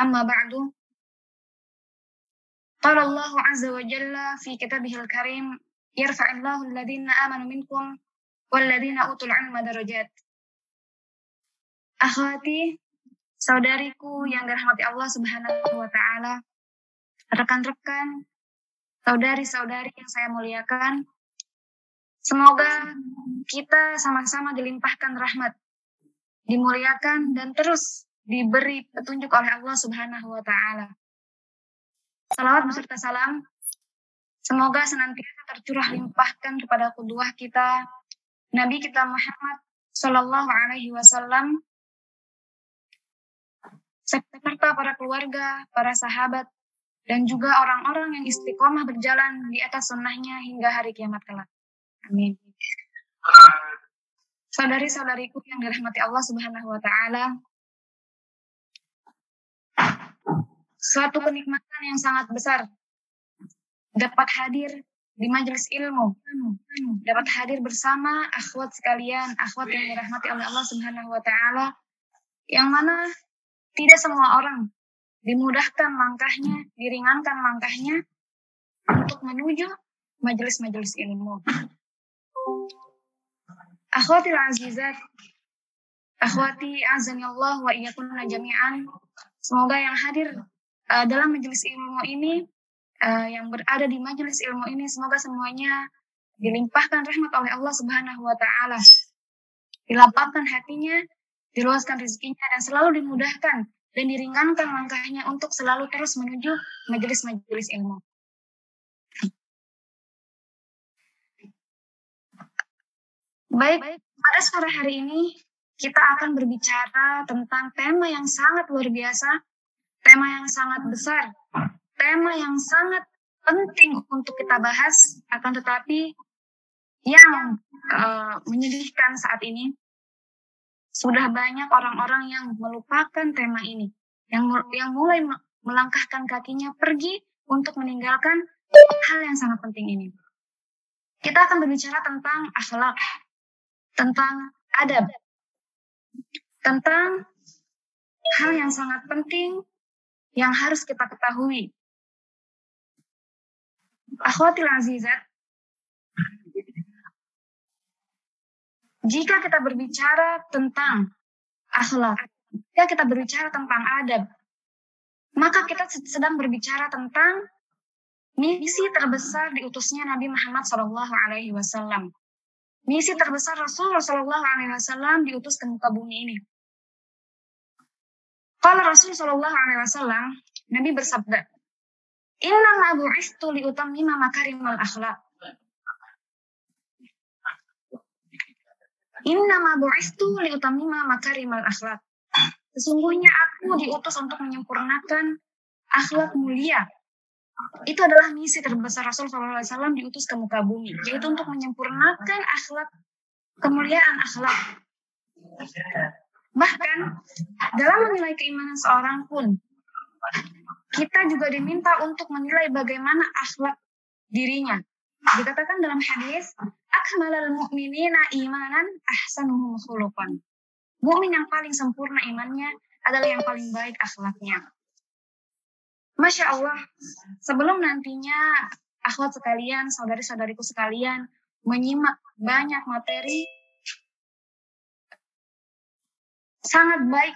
أما بعد قال الله عز وجل في كتابه الكريم يرفع الله الذين آمنوا منكم والذين أوتوا العلم درجات Akhwati, saudariku yang dirahmati Allah Subhanahu wa taala, rekan-rekan, saudari-saudari yang saya muliakan, semoga kita sama-sama dilimpahkan rahmat, dimuliakan dan terus diberi petunjuk oleh Allah Subhanahu wa taala. Salawat beserta salam semoga senantiasa tercurah limpahkan kepada kedua kita Nabi kita Muhammad Sallallahu alaihi wasallam serta para keluarga, para sahabat dan juga orang-orang yang istiqomah berjalan di atas sunnahnya hingga hari kiamat kelak. Amin. Saudari-saudariku yang dirahmati Allah Subhanahu wa taala, suatu kenikmatan yang sangat besar dapat hadir di majelis ilmu, dapat hadir bersama akhwat sekalian, akhwat yang dirahmati oleh Allah Subhanahu wa taala, yang mana tidak semua orang dimudahkan langkahnya, diringankan langkahnya untuk menuju majelis-majelis ilmu. Akhwati azizat, akhwati azani Allah wa iyyakunna jami'an. Semoga yang hadir uh, dalam majelis ilmu ini, uh, yang berada di majelis ilmu ini, semoga semuanya dilimpahkan rahmat oleh Allah Subhanahu wa taala. Dilapangkan hatinya, diluaskan rezekinya dan selalu dimudahkan dan diringankan langkahnya untuk selalu terus menuju majelis-majelis ilmu. Baik, pada sore hari ini kita akan berbicara tentang tema yang sangat luar biasa, tema yang sangat besar, tema yang sangat penting untuk kita bahas, akan tetapi yang uh, menyedihkan saat ini sudah banyak orang-orang yang melupakan tema ini, yang yang mulai melangkahkan kakinya pergi untuk meninggalkan hal yang sangat penting ini. Kita akan berbicara tentang akhlak, tentang adab, tentang hal yang sangat penting yang harus kita ketahui. Akhwatil azizat, jika kita berbicara tentang akhlak, jika kita berbicara tentang adab, maka kita sedang berbicara tentang misi terbesar diutusnya Nabi Muhammad Shallallahu Alaihi Wasallam. Misi terbesar Rasulullah Shallallahu Alaihi Wasallam diutus ke muka bumi ini. Kalau Rasul Shallallahu Alaihi Wasallam, Nabi bersabda, Inna ma bu'istu li makarimal akhlak. Inna ma bu'istu li makarimal akhlak. Sesungguhnya aku diutus untuk menyempurnakan akhlak mulia. Itu adalah misi terbesar Rasul SAW diutus ke muka bumi, yaitu untuk menyempurnakan akhlak kemuliaan akhlak. Bahkan dalam menilai keimanan seorang pun, kita juga diminta untuk menilai bagaimana akhlak dirinya. Dikatakan dalam hadis, akmalal mu'minina imanan ahsanuhum khuluqan. Mukmin yang paling sempurna imannya adalah yang paling baik akhlaknya. Masya Allah, sebelum nantinya akhwat sekalian, saudari-saudariku sekalian, menyimak banyak materi sangat baik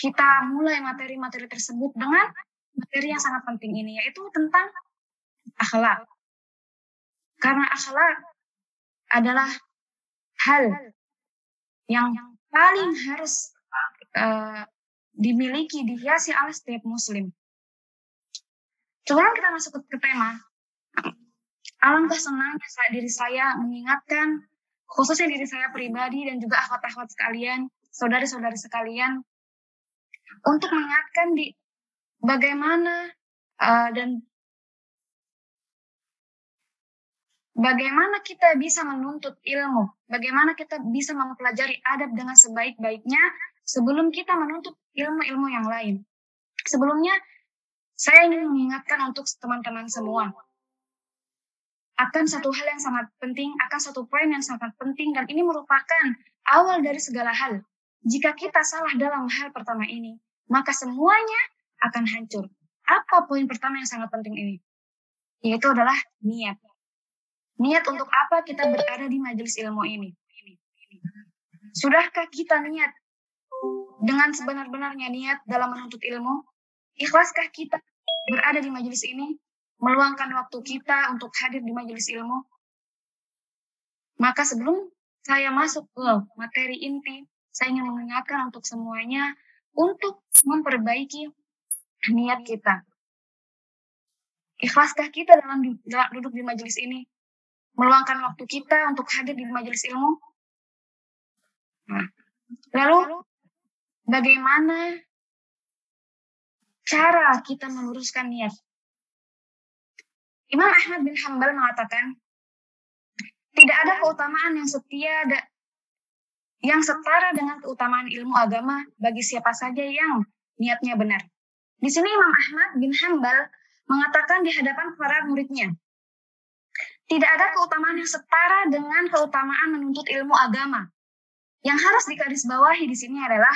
kita mulai materi-materi tersebut dengan materi yang sangat penting ini, yaitu tentang akhlak. Karena akhlak adalah hal yang paling harus uh, dimiliki, dihiasi oleh setiap muslim. Sebelum kita masuk ke tema, alangkah senangnya saat diri saya mengingatkan, khususnya diri saya pribadi dan juga akhwat-akhwat sekalian, saudari-saudari sekalian, untuk mengingatkan di bagaimana uh, dan bagaimana kita bisa menuntut ilmu, bagaimana kita bisa mempelajari adab dengan sebaik-baiknya sebelum kita menuntut ilmu-ilmu yang lain. Sebelumnya, saya ingin mengingatkan untuk teman-teman semua akan satu hal yang sangat penting, akan satu poin yang sangat penting, dan ini merupakan awal dari segala hal. Jika kita salah dalam hal pertama ini, maka semuanya akan hancur. Apa poin pertama yang sangat penting ini? Yaitu adalah niat. Niat untuk apa kita berada di majelis ilmu ini? Sudahkah kita niat dengan sebenar-benarnya niat dalam menuntut ilmu? Ikhlaskah kita berada di majelis ini? Meluangkan waktu kita untuk hadir di majelis ilmu? Maka sebelum saya masuk ke materi inti, saya ingin mengingatkan untuk semuanya untuk memperbaiki niat kita. Ikhlaskah kita dalam duduk di majelis ini? meluangkan waktu kita untuk hadir di majelis ilmu. Lalu bagaimana cara kita meluruskan niat? Imam Ahmad bin Hambal mengatakan, tidak ada keutamaan yang setia yang setara dengan keutamaan ilmu agama bagi siapa saja yang niatnya benar. Di sini Imam Ahmad bin Hambal mengatakan di hadapan para muridnya, tidak ada keutamaan yang setara dengan keutamaan menuntut ilmu agama. Yang harus digarisbawahi di sini adalah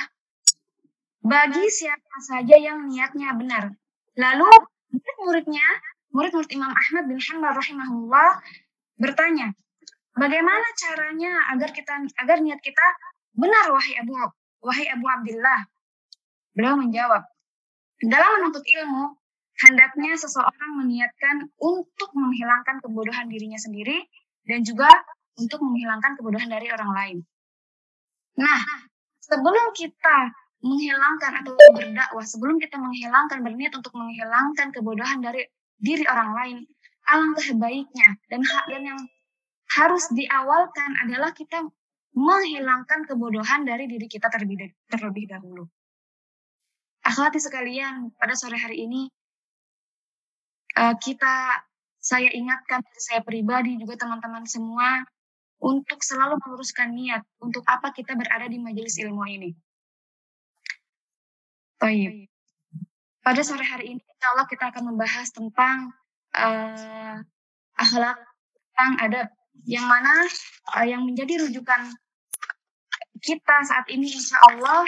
bagi siapa saja yang niatnya benar. Lalu murid-muridnya, murid-murid Imam Ahmad bin Hanbal rahimahullah bertanya, bagaimana caranya agar kita agar niat kita benar wahai Abu wahai Abu Abdullah? Beliau menjawab, dalam menuntut ilmu hendaknya seseorang meniatkan untuk menghilangkan kebodohan dirinya sendiri dan juga untuk menghilangkan kebodohan dari orang lain. Nah, sebelum kita menghilangkan atau berdakwah, sebelum kita menghilangkan berniat untuk menghilangkan kebodohan dari diri orang lain, alangkah baiknya dan hak dan yang harus diawalkan adalah kita menghilangkan kebodohan dari diri kita terlebih, terlebih dahulu. Akhwati sekalian, pada sore hari ini uh, kita saya ingatkan saya pribadi juga teman-teman semua untuk selalu meluruskan niat untuk apa kita berada di majelis ilmu ini. Baik. Pada sore hari ini, insya Allah kita akan membahas tentang uh, akhlak, tentang adab, yang mana uh, yang menjadi rujukan kita saat ini, insya Allah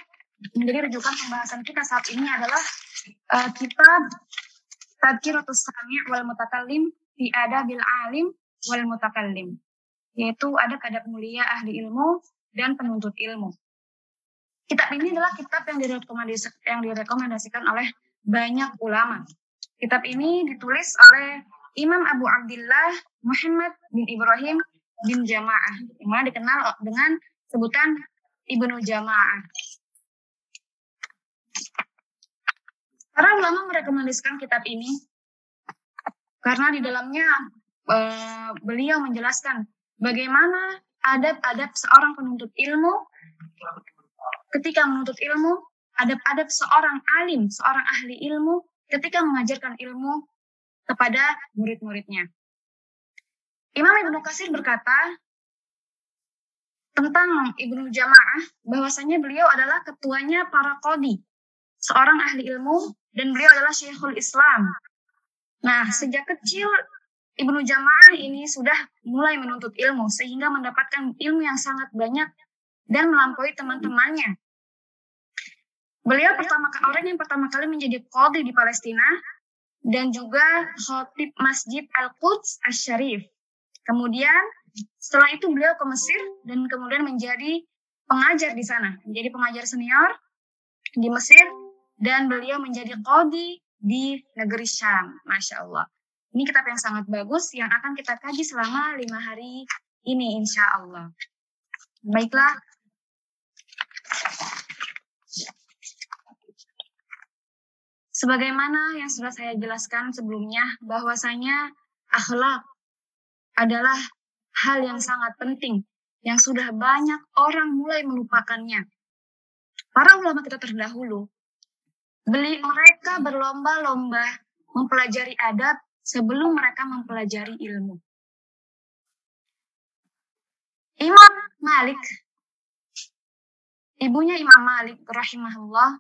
menjadi rujukan pembahasan kita saat ini adalah uh, kitab Tadkiratus Sami' wal Mutakallim fi Adabil Alim wal Mutakallim. Yaitu ada adab mulia ahli ilmu dan penuntut ilmu. Kitab ini adalah kitab yang direkomendasikan oleh banyak ulama. Kitab ini ditulis oleh Imam Abu Abdullah Muhammad bin Ibrahim bin Jamaah, mana dikenal dengan sebutan Ibnu Jamaah. Para ulama merekomendasikan kitab ini karena di dalamnya uh, beliau menjelaskan bagaimana adab-adab seorang penuntut ilmu ketika menuntut ilmu, adab-adab seorang alim, seorang ahli ilmu ketika mengajarkan ilmu kepada murid-muridnya. Imam Ibnu Kasir berkata tentang Ibnu Jamaah bahwasanya beliau adalah ketuanya para kodi, seorang ahli ilmu dan beliau adalah Syekhul Islam. Nah, sejak kecil Ibnu Jamaah ini sudah mulai menuntut ilmu sehingga mendapatkan ilmu yang sangat banyak dan melampaui teman-temannya. Beliau pertama orang yang pertama kali menjadi qadhi di Palestina dan juga khatib Masjid Al-Quds Asy-Syarif. Kemudian setelah itu beliau ke Mesir dan kemudian menjadi pengajar di sana, menjadi pengajar senior di Mesir dan beliau menjadi kodi di negeri Syam. Masya Allah. Ini kitab yang sangat bagus yang akan kita kaji selama lima hari ini insya Allah. Baiklah. Sebagaimana yang sudah saya jelaskan sebelumnya, bahwasanya akhlak adalah hal yang sangat penting, yang sudah banyak orang mulai melupakannya. Para ulama kita terdahulu Beli mereka berlomba-lomba mempelajari adab sebelum mereka mempelajari ilmu. Imam Malik, ibunya Imam Malik rahimahullah,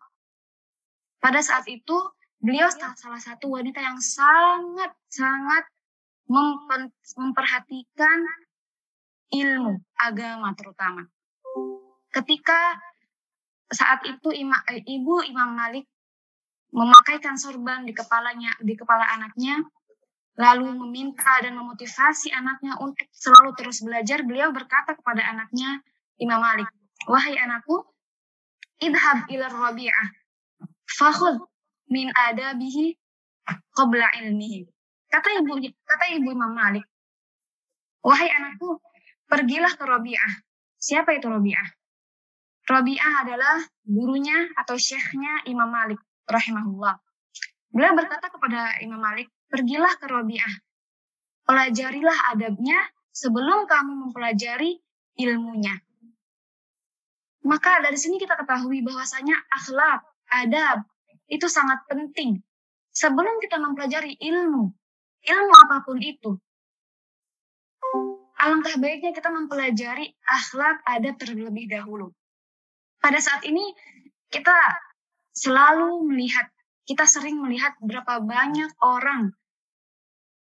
pada saat itu beliau salah satu wanita yang sangat-sangat memperhatikan ilmu agama terutama. Ketika saat itu eh, ibu Imam Malik memakaikan sorban di kepalanya di kepala anaknya lalu meminta dan memotivasi anaknya untuk selalu terus belajar beliau berkata kepada anaknya Imam Malik wahai anakku idhab ila rabi'ah fakhud min adabihi qabla ilmihi kata ibu kata ibu Imam Malik wahai anakku pergilah ke Rabi'ah siapa itu Rabi'ah Rabi'ah adalah gurunya atau syekhnya Imam Malik rahimahullah. Beliau berkata kepada Imam Malik, pergilah ke Robiah. Pelajarilah adabnya sebelum kamu mempelajari ilmunya. Maka dari sini kita ketahui bahwasanya akhlak, adab itu sangat penting. Sebelum kita mempelajari ilmu, ilmu apa pun itu, alangkah baiknya kita mempelajari akhlak adab terlebih dahulu. Pada saat ini kita selalu melihat, kita sering melihat berapa banyak orang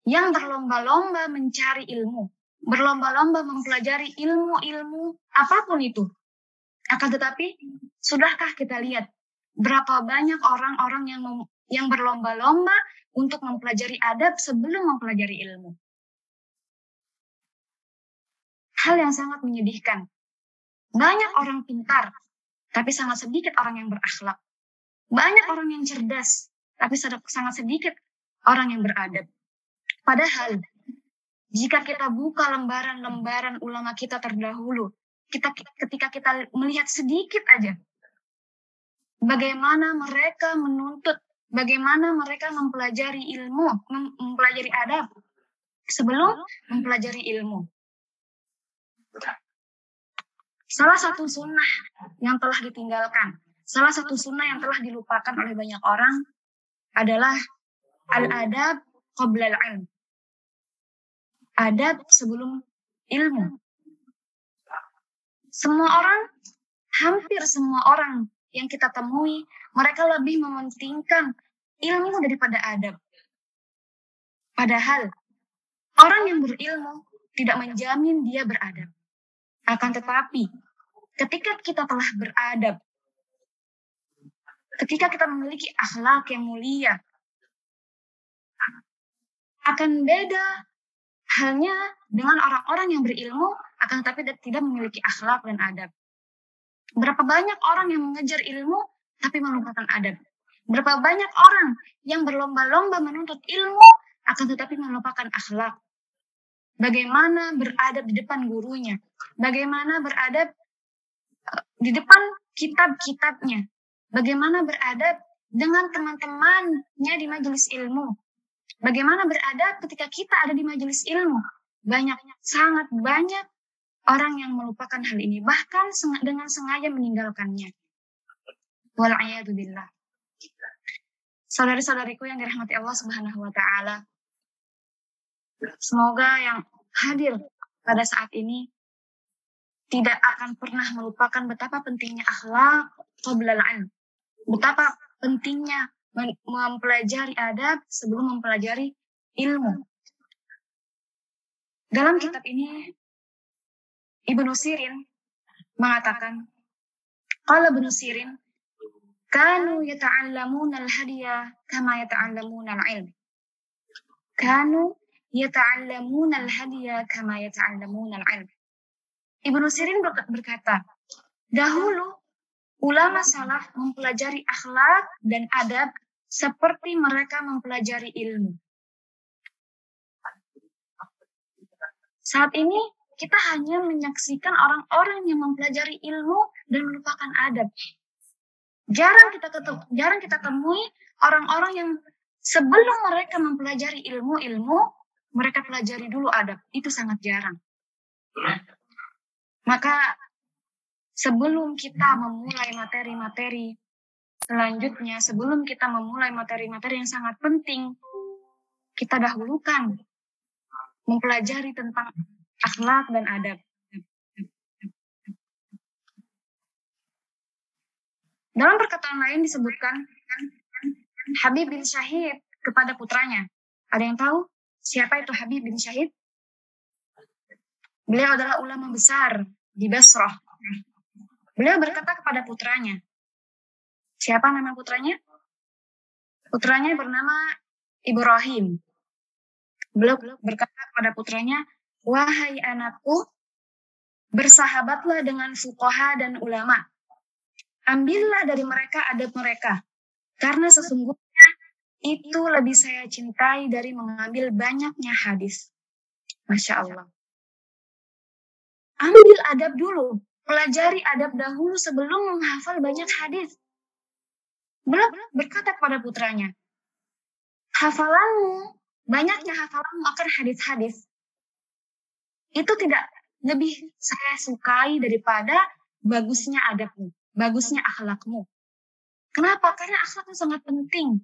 yang berlomba-lomba mencari ilmu, berlomba-lomba mempelajari ilmu-ilmu apa pun itu. Akan tetapi, sudahkah kita lihat berapa banyak orang-orang yang yang berlomba-lomba untuk mempelajari adab sebelum mempelajari ilmu? Hal yang sangat menyedihkan. Banyak orang pintar, tapi sangat sedikit orang yang berakhlak. Banyak orang yang cerdas, tapi sangat sedikit orang yang beradab. Padahal, jika kita buka lembaran-lembaran ulama kita terdahulu, kita ketika kita melihat sedikit aja bagaimana mereka menuntut, bagaimana mereka mempelajari ilmu, mempelajari adab sebelum mempelajari ilmu. Salah satu sunnah yang telah ditinggalkan Salah satu sunnah yang telah dilupakan oleh banyak orang adalah al-adab qabla al-ilm. Adab sebelum ilmu. Semua orang, hampir semua orang yang kita temui, mereka lebih mementingkan ilmu daripada adab. Padahal, orang yang berilmu tidak menjamin dia beradab. Akan tetapi, ketika kita telah beradab, ketika kita memiliki akhlak yang mulia, akan beda halnya dengan orang-orang yang berilmu, akan tetapi tidak memiliki akhlak dan adab. Berapa banyak orang yang mengejar ilmu, tapi melupakan adab. Berapa banyak orang yang berlomba-lomba menuntut ilmu, akan tetapi melupakan akhlak. Bagaimana beradab di depan gurunya, bagaimana beradab eh, di depan kitab-kitabnya, bagaimana beradab dengan teman-temannya di majelis ilmu. Bagaimana beradab ketika kita ada di majelis ilmu. Banyak, sangat banyak orang yang melupakan hal ini. Bahkan dengan sengaja meninggalkannya. Wal'ayatubillah. Saudari-saudariku yang dirahmati Allah subhanahu wa ta'ala. Semoga yang hadir pada saat ini tidak akan pernah melupakan betapa pentingnya akhlak qoblal ilm betapa pentingnya mempelajari adab sebelum mempelajari ilmu. Dalam kitab ini, Ibnu Sirin mengatakan, Qala Ibnu Sirin, kanu yata'allamuna al-hadiya kama yata'allamuna al-ilm. Kanu yata'allamuna al-hadiya kama yata'allamuna al-ilm. Ibnu Sirin berkata, dahulu Ulama salah mempelajari akhlak dan adab seperti mereka mempelajari ilmu. Saat ini kita hanya menyaksikan orang-orang yang mempelajari ilmu dan melupakan adab. Jarang kita ketemu, jarang kita temui orang-orang yang sebelum mereka mempelajari ilmu-ilmu, mereka pelajari dulu adab. Itu sangat jarang. Maka sebelum kita memulai materi-materi Selanjutnya, sebelum kita memulai materi-materi yang sangat penting, kita dahulukan mempelajari tentang akhlak dan adab. Dalam perkataan lain disebutkan Habib bin Syahid kepada putranya. Ada yang tahu siapa itu Habib bin Syahid? Beliau adalah ulama besar di Basrah. Beliau berkata kepada putranya. Siapa nama putranya? Putranya bernama Ibrahim. Beliau berkata kepada putranya, Wahai anakku, bersahabatlah dengan fukoha dan ulama ambillah dari mereka adab mereka. Karena sesungguhnya itu lebih saya cintai dari mengambil banyaknya hadis. Masya Allah. Ambil adab dulu. Pelajari adab dahulu sebelum menghafal banyak hadis. Belum berkata kepada putranya, hafalanmu, banyaknya hafalanmu akan hadis-hadis. Itu tidak lebih saya sukai daripada bagusnya adabmu bagusnya akhlakmu. Kenapa? Karena akhlak sangat penting.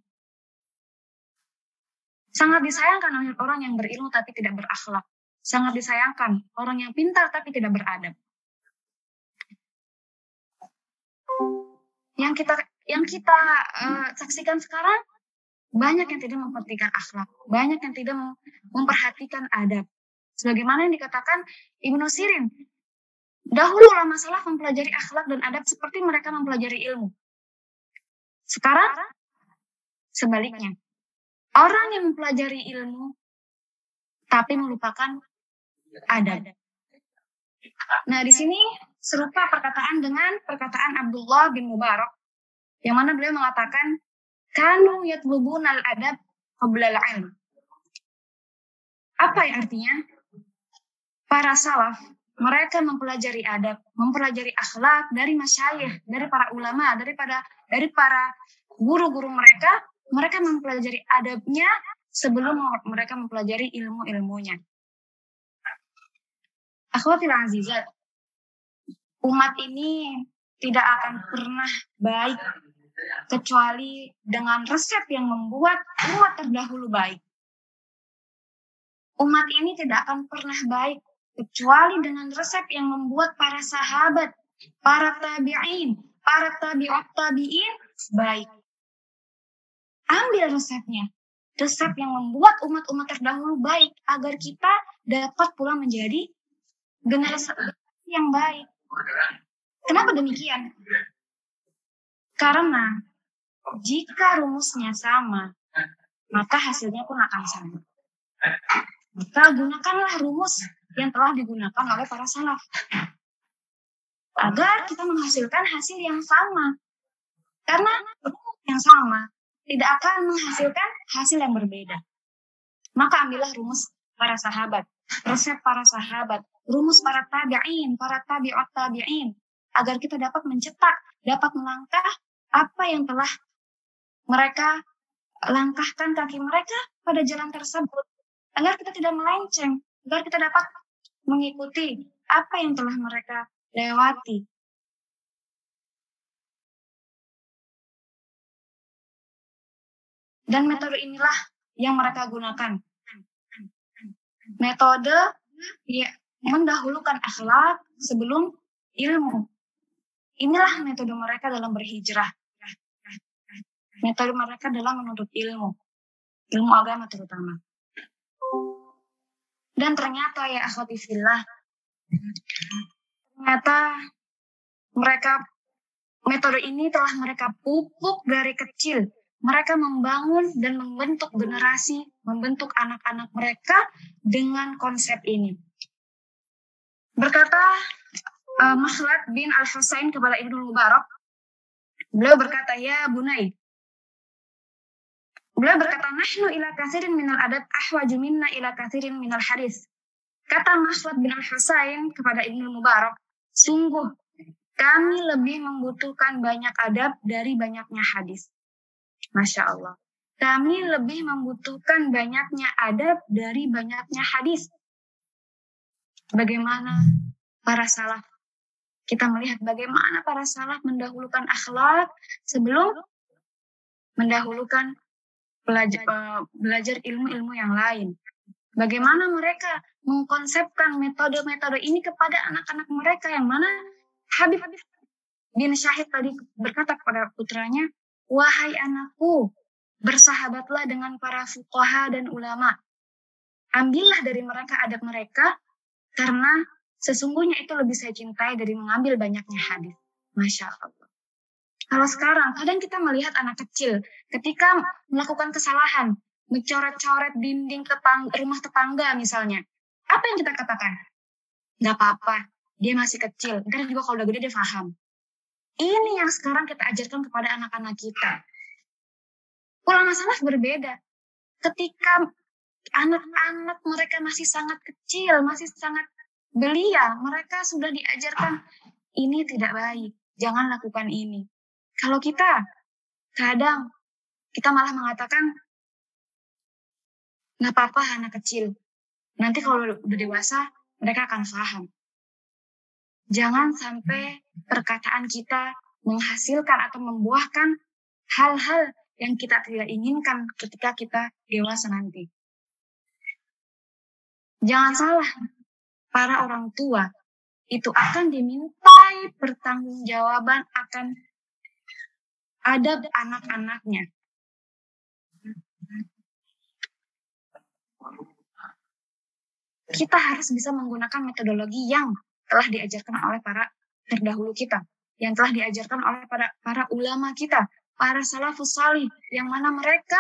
Sangat disayangkan oleh orang yang berilmu tapi tidak berakhlak. Sangat disayangkan orang yang pintar tapi tidak beradab. Yang kita yang kita uh, saksikan sekarang banyak yang tidak memperhatikan akhlak, banyak yang tidak memperhatikan adab. Sebagaimana yang dikatakan Ibnu Sirin, Dahulu ulama salaf mempelajari akhlak dan adab seperti mereka mempelajari ilmu. Sekarang sebaliknya. Orang yang mempelajari ilmu tapi melupakan adab. Nah, di sini serupa perkataan dengan perkataan Abdullah bin Mubarak yang mana beliau mengatakan kanu yatlubun al-adab qabla al-ilm. Apa yang artinya? Para salaf mereka mempelajari adab, mempelajari akhlak dari masyayikh, dari para ulama, daripada dari para guru-guru mereka, mereka mempelajari adabnya sebelum mereka mempelajari ilmu-ilmunya. Akhwatil azizat, umat ini tidak akan pernah baik kecuali dengan resep yang membuat umat terdahulu baik. Umat ini tidak akan pernah baik kecuali dengan resep yang membuat para sahabat, para tabi'in, para tabi'ut tabi'in baik. Ambil resepnya. Resep yang membuat umat-umat terdahulu baik agar kita dapat pula menjadi generasi yang baik. Kenapa demikian? Karena jika rumusnya sama, maka hasilnya pun akan sama. Maka gunakanlah rumus yang telah digunakan oleh para salaf. Agar kita menghasilkan hasil yang sama. Karena yang sama tidak akan menghasilkan hasil yang berbeda. Maka ambillah rumus para sahabat, resep para sahabat, rumus para tabi'in, para tabi'ut tabi'in, agar kita dapat mencetak, dapat melangkah apa yang telah mereka langkahkan kaki mereka pada jalan tersebut agar kita tidak melenceng, agar kita dapat mengikuti apa yang telah mereka lewati. Dan metode inilah yang mereka gunakan. Metode ya, mendahulukan akhlak sebelum ilmu. Inilah metode mereka dalam berhijrah. Metode mereka dalam menuntut ilmu. Ilmu agama terutama. Dan ternyata ya akhwati fillah, ternyata mereka metode ini telah mereka pupuk dari kecil. Mereka membangun dan membentuk generasi, membentuk anak-anak mereka dengan konsep ini. Berkata uh, Makhlad bin Al-Husain kepada Ibnu Mubarak, beliau berkata, ya Bunai, Beliau berkata, Nahnu ila kathirin minal adab ahwaju minna ila kathirin minal hadis. Kata Mahfud bin Al-Husain kepada Ibnu Mubarak, sungguh kami lebih membutuhkan banyak adab dari banyaknya hadis. Masya Allah. Kami lebih membutuhkan banyaknya adab dari banyaknya hadis. Bagaimana para salaf? Kita melihat bagaimana para salaf mendahulukan akhlak sebelum mendahulukan belajar, uh, belajar ilmu-ilmu yang lain. Bagaimana mereka mengkonsepkan metode-metode ini kepada anak-anak mereka yang mana Habib bin Syahid tadi berkata kepada putranya, Wahai anakku, bersahabatlah dengan para fuqaha dan ulama. Ambillah dari mereka adab mereka, karena sesungguhnya itu lebih saya cintai dari mengambil banyaknya hadis. Masya Allah. Kalau sekarang, kadang kita melihat anak kecil ketika melakukan kesalahan, mencoret-coret dinding tetang, rumah tetangga misalnya. Apa yang kita katakan? Gak apa-apa, dia masih kecil. Ntar juga kalau udah gede dia paham. Ini yang sekarang kita ajarkan kepada anak-anak kita. Ulama salaf berbeda. Ketika anak-anak mereka masih sangat kecil, masih sangat belia, mereka sudah diajarkan ini tidak baik, jangan lakukan ini. Kalau kita kadang kita malah mengatakan nggak apa-apa anak kecil, nanti kalau udah dewasa mereka akan paham. Jangan sampai perkataan kita menghasilkan atau membuahkan hal-hal yang kita tidak inginkan ketika kita dewasa nanti. Jangan salah, para orang tua itu akan dimintai pertanggungjawaban akan adab anak-anaknya. Kita harus bisa menggunakan metodologi yang telah diajarkan oleh para terdahulu kita, yang telah diajarkan oleh para para ulama kita, para salafus salih, yang mana mereka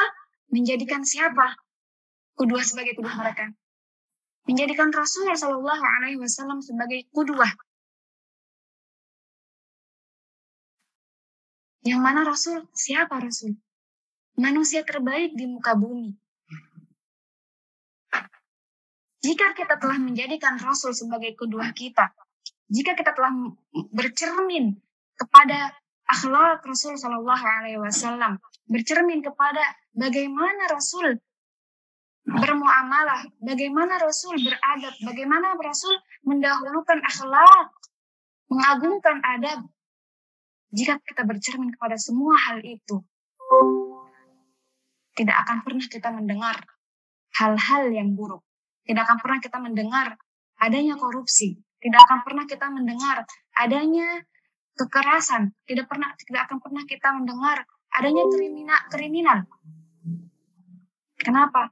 menjadikan siapa kedua sebagai kedua mereka, menjadikan Rasul Shallallahu Alaihi Wasallam sebagai kudua. Yang mana Rasul? Siapa Rasul? Manusia terbaik di muka bumi. Jika kita telah menjadikan Rasul sebagai kedua kita, jika kita telah bercermin kepada akhlak Rasul Shallallahu Alaihi Wasallam, bercermin kepada bagaimana Rasul bermuamalah, bagaimana Rasul beradab, bagaimana Rasul mendahulukan akhlak, mengagungkan adab. Jika kita bercermin kepada semua hal itu, tidak akan pernah kita mendengar hal-hal yang buruk. Tidak akan pernah kita mendengar adanya korupsi. Tidak akan pernah kita mendengar adanya kekerasan. Tidak pernah tidak akan pernah kita mendengar adanya kriminal kriminal. Kenapa?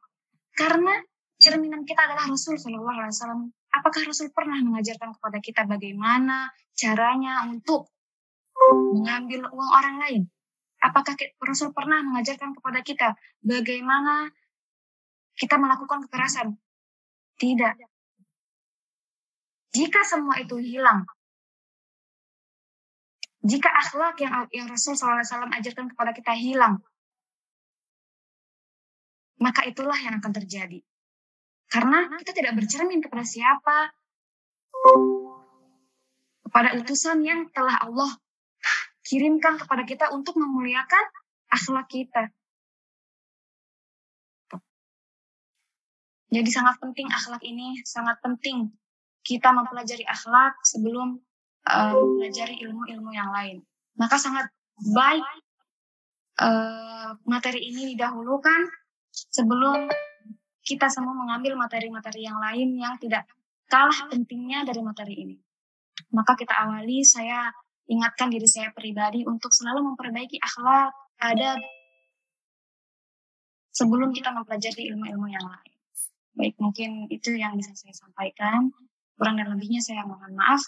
Karena cerminan kita adalah Rasul Shallallahu Alaihi Wasallam. Apakah Rasul pernah mengajarkan kepada kita bagaimana caranya untuk mengambil uang orang lain? Apakah Rasul pernah mengajarkan kepada kita bagaimana kita melakukan kekerasan? Tidak. Jika semua itu hilang, jika akhlak yang yang Rasul SAW ajarkan kepada kita hilang, maka itulah yang akan terjadi. Karena kita tidak bercermin kepada siapa, kepada utusan yang telah Allah kirimkan kepada kita untuk memuliakan akhlak kita. Jadi sangat penting akhlak ini, sangat penting kita mempelajari akhlak sebelum uh, mempelajari ilmu-ilmu yang lain. Maka sangat baik uh, materi ini didahulukan sebelum kita semua mengambil materi-materi yang lain yang tidak kalah pentingnya dari materi ini. Maka kita awali, saya ingatkan diri saya pribadi untuk selalu memperbaiki akhlak, adab, sebelum kita mempelajari ilmu-ilmu yang lain. Baik, mungkin itu yang bisa saya sampaikan. Kurang dan lebihnya saya mohon maaf.